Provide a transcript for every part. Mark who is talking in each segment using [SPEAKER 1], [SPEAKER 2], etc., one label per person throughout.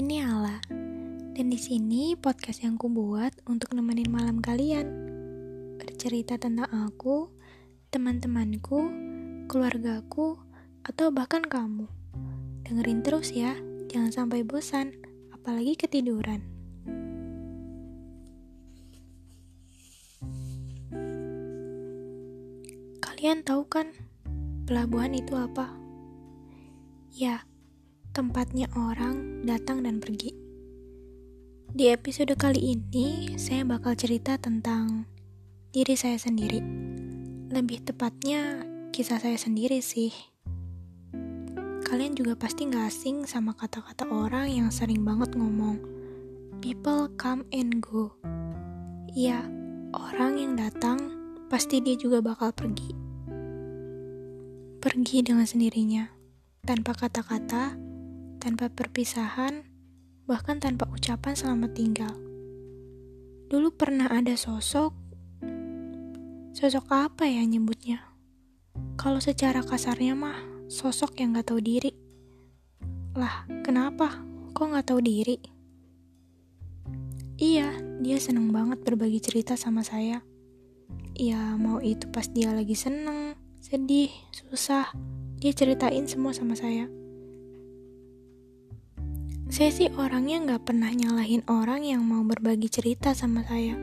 [SPEAKER 1] Ini Ala, dan di sini podcast yang ku buat untuk nemenin malam kalian. Bercerita tentang aku, teman-temanku, keluargaku, atau bahkan kamu. Dengerin terus ya, jangan sampai bosan, apalagi ketiduran. Kalian tahu kan, pelabuhan itu apa? Ya, tempatnya orang datang dan pergi. Di episode kali ini, saya bakal cerita tentang diri saya sendiri. Lebih tepatnya, kisah saya sendiri sih. Kalian juga pasti gak asing sama kata-kata orang yang sering banget ngomong, people come and go. Ya, orang yang datang, pasti dia juga bakal pergi. Pergi dengan sendirinya, tanpa kata-kata, tanpa perpisahan, bahkan tanpa ucapan selamat tinggal. Dulu pernah ada sosok, sosok apa ya nyebutnya? Kalau secara kasarnya mah, sosok yang gak tahu diri. Lah, kenapa? Kok gak tahu diri? Iya, dia seneng banget berbagi cerita sama saya. Ya, mau itu pas dia lagi seneng, sedih, susah, dia ceritain semua sama saya. Saya sih orangnya nggak pernah nyalahin orang yang mau berbagi cerita sama saya.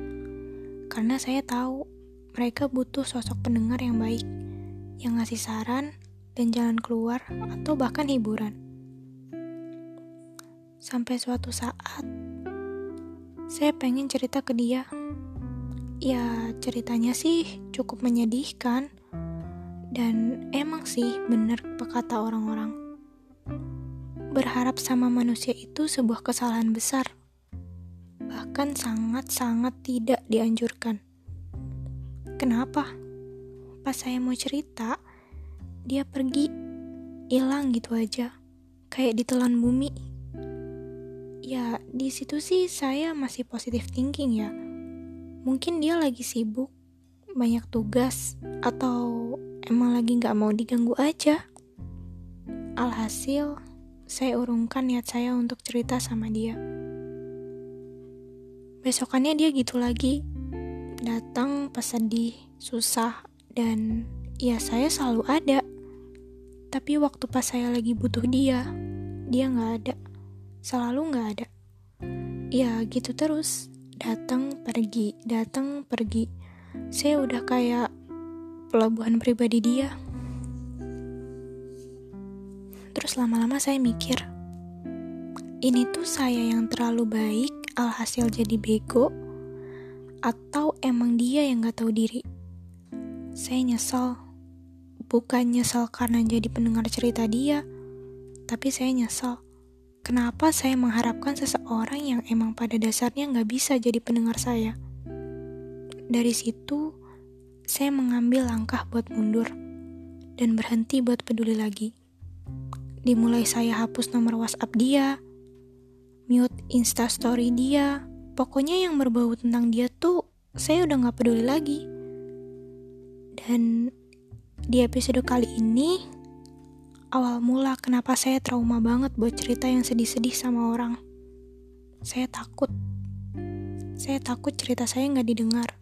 [SPEAKER 1] Karena saya tahu mereka butuh sosok pendengar yang baik, yang ngasih saran dan jalan keluar atau bahkan hiburan. Sampai suatu saat, saya pengen cerita ke dia. Ya, ceritanya sih cukup menyedihkan. Dan emang sih bener kata orang-orang berharap sama manusia itu sebuah kesalahan besar, bahkan sangat-sangat tidak dianjurkan. Kenapa? Pas saya mau cerita, dia pergi, hilang gitu aja, kayak ditelan bumi. Ya, di situ sih saya masih positif thinking ya. Mungkin dia lagi sibuk, banyak tugas, atau emang lagi gak mau diganggu aja. Alhasil, saya urungkan niat saya untuk cerita sama dia. Besokannya dia gitu lagi, datang pas sedih, susah, dan ya saya selalu ada. Tapi waktu pas saya lagi butuh dia, dia nggak ada, selalu nggak ada. Ya gitu terus, datang pergi, datang pergi. Saya udah kayak pelabuhan pribadi dia. Terus lama-lama saya mikir, ini tuh saya yang terlalu baik, alhasil jadi bego, atau emang dia yang gak tahu diri? Saya nyesel, bukan nyesel karena jadi pendengar cerita dia, tapi saya nyesel. Kenapa saya mengharapkan seseorang yang emang pada dasarnya gak bisa jadi pendengar saya? Dari situ, saya mengambil langkah buat mundur dan berhenti buat peduli lagi. Dimulai saya hapus nomor WhatsApp dia, mute instastory dia, pokoknya yang berbau tentang dia tuh saya udah gak peduli lagi. Dan di episode kali ini, awal mula kenapa saya trauma banget buat cerita yang sedih-sedih sama orang. Saya takut. Saya takut cerita saya gak didengar.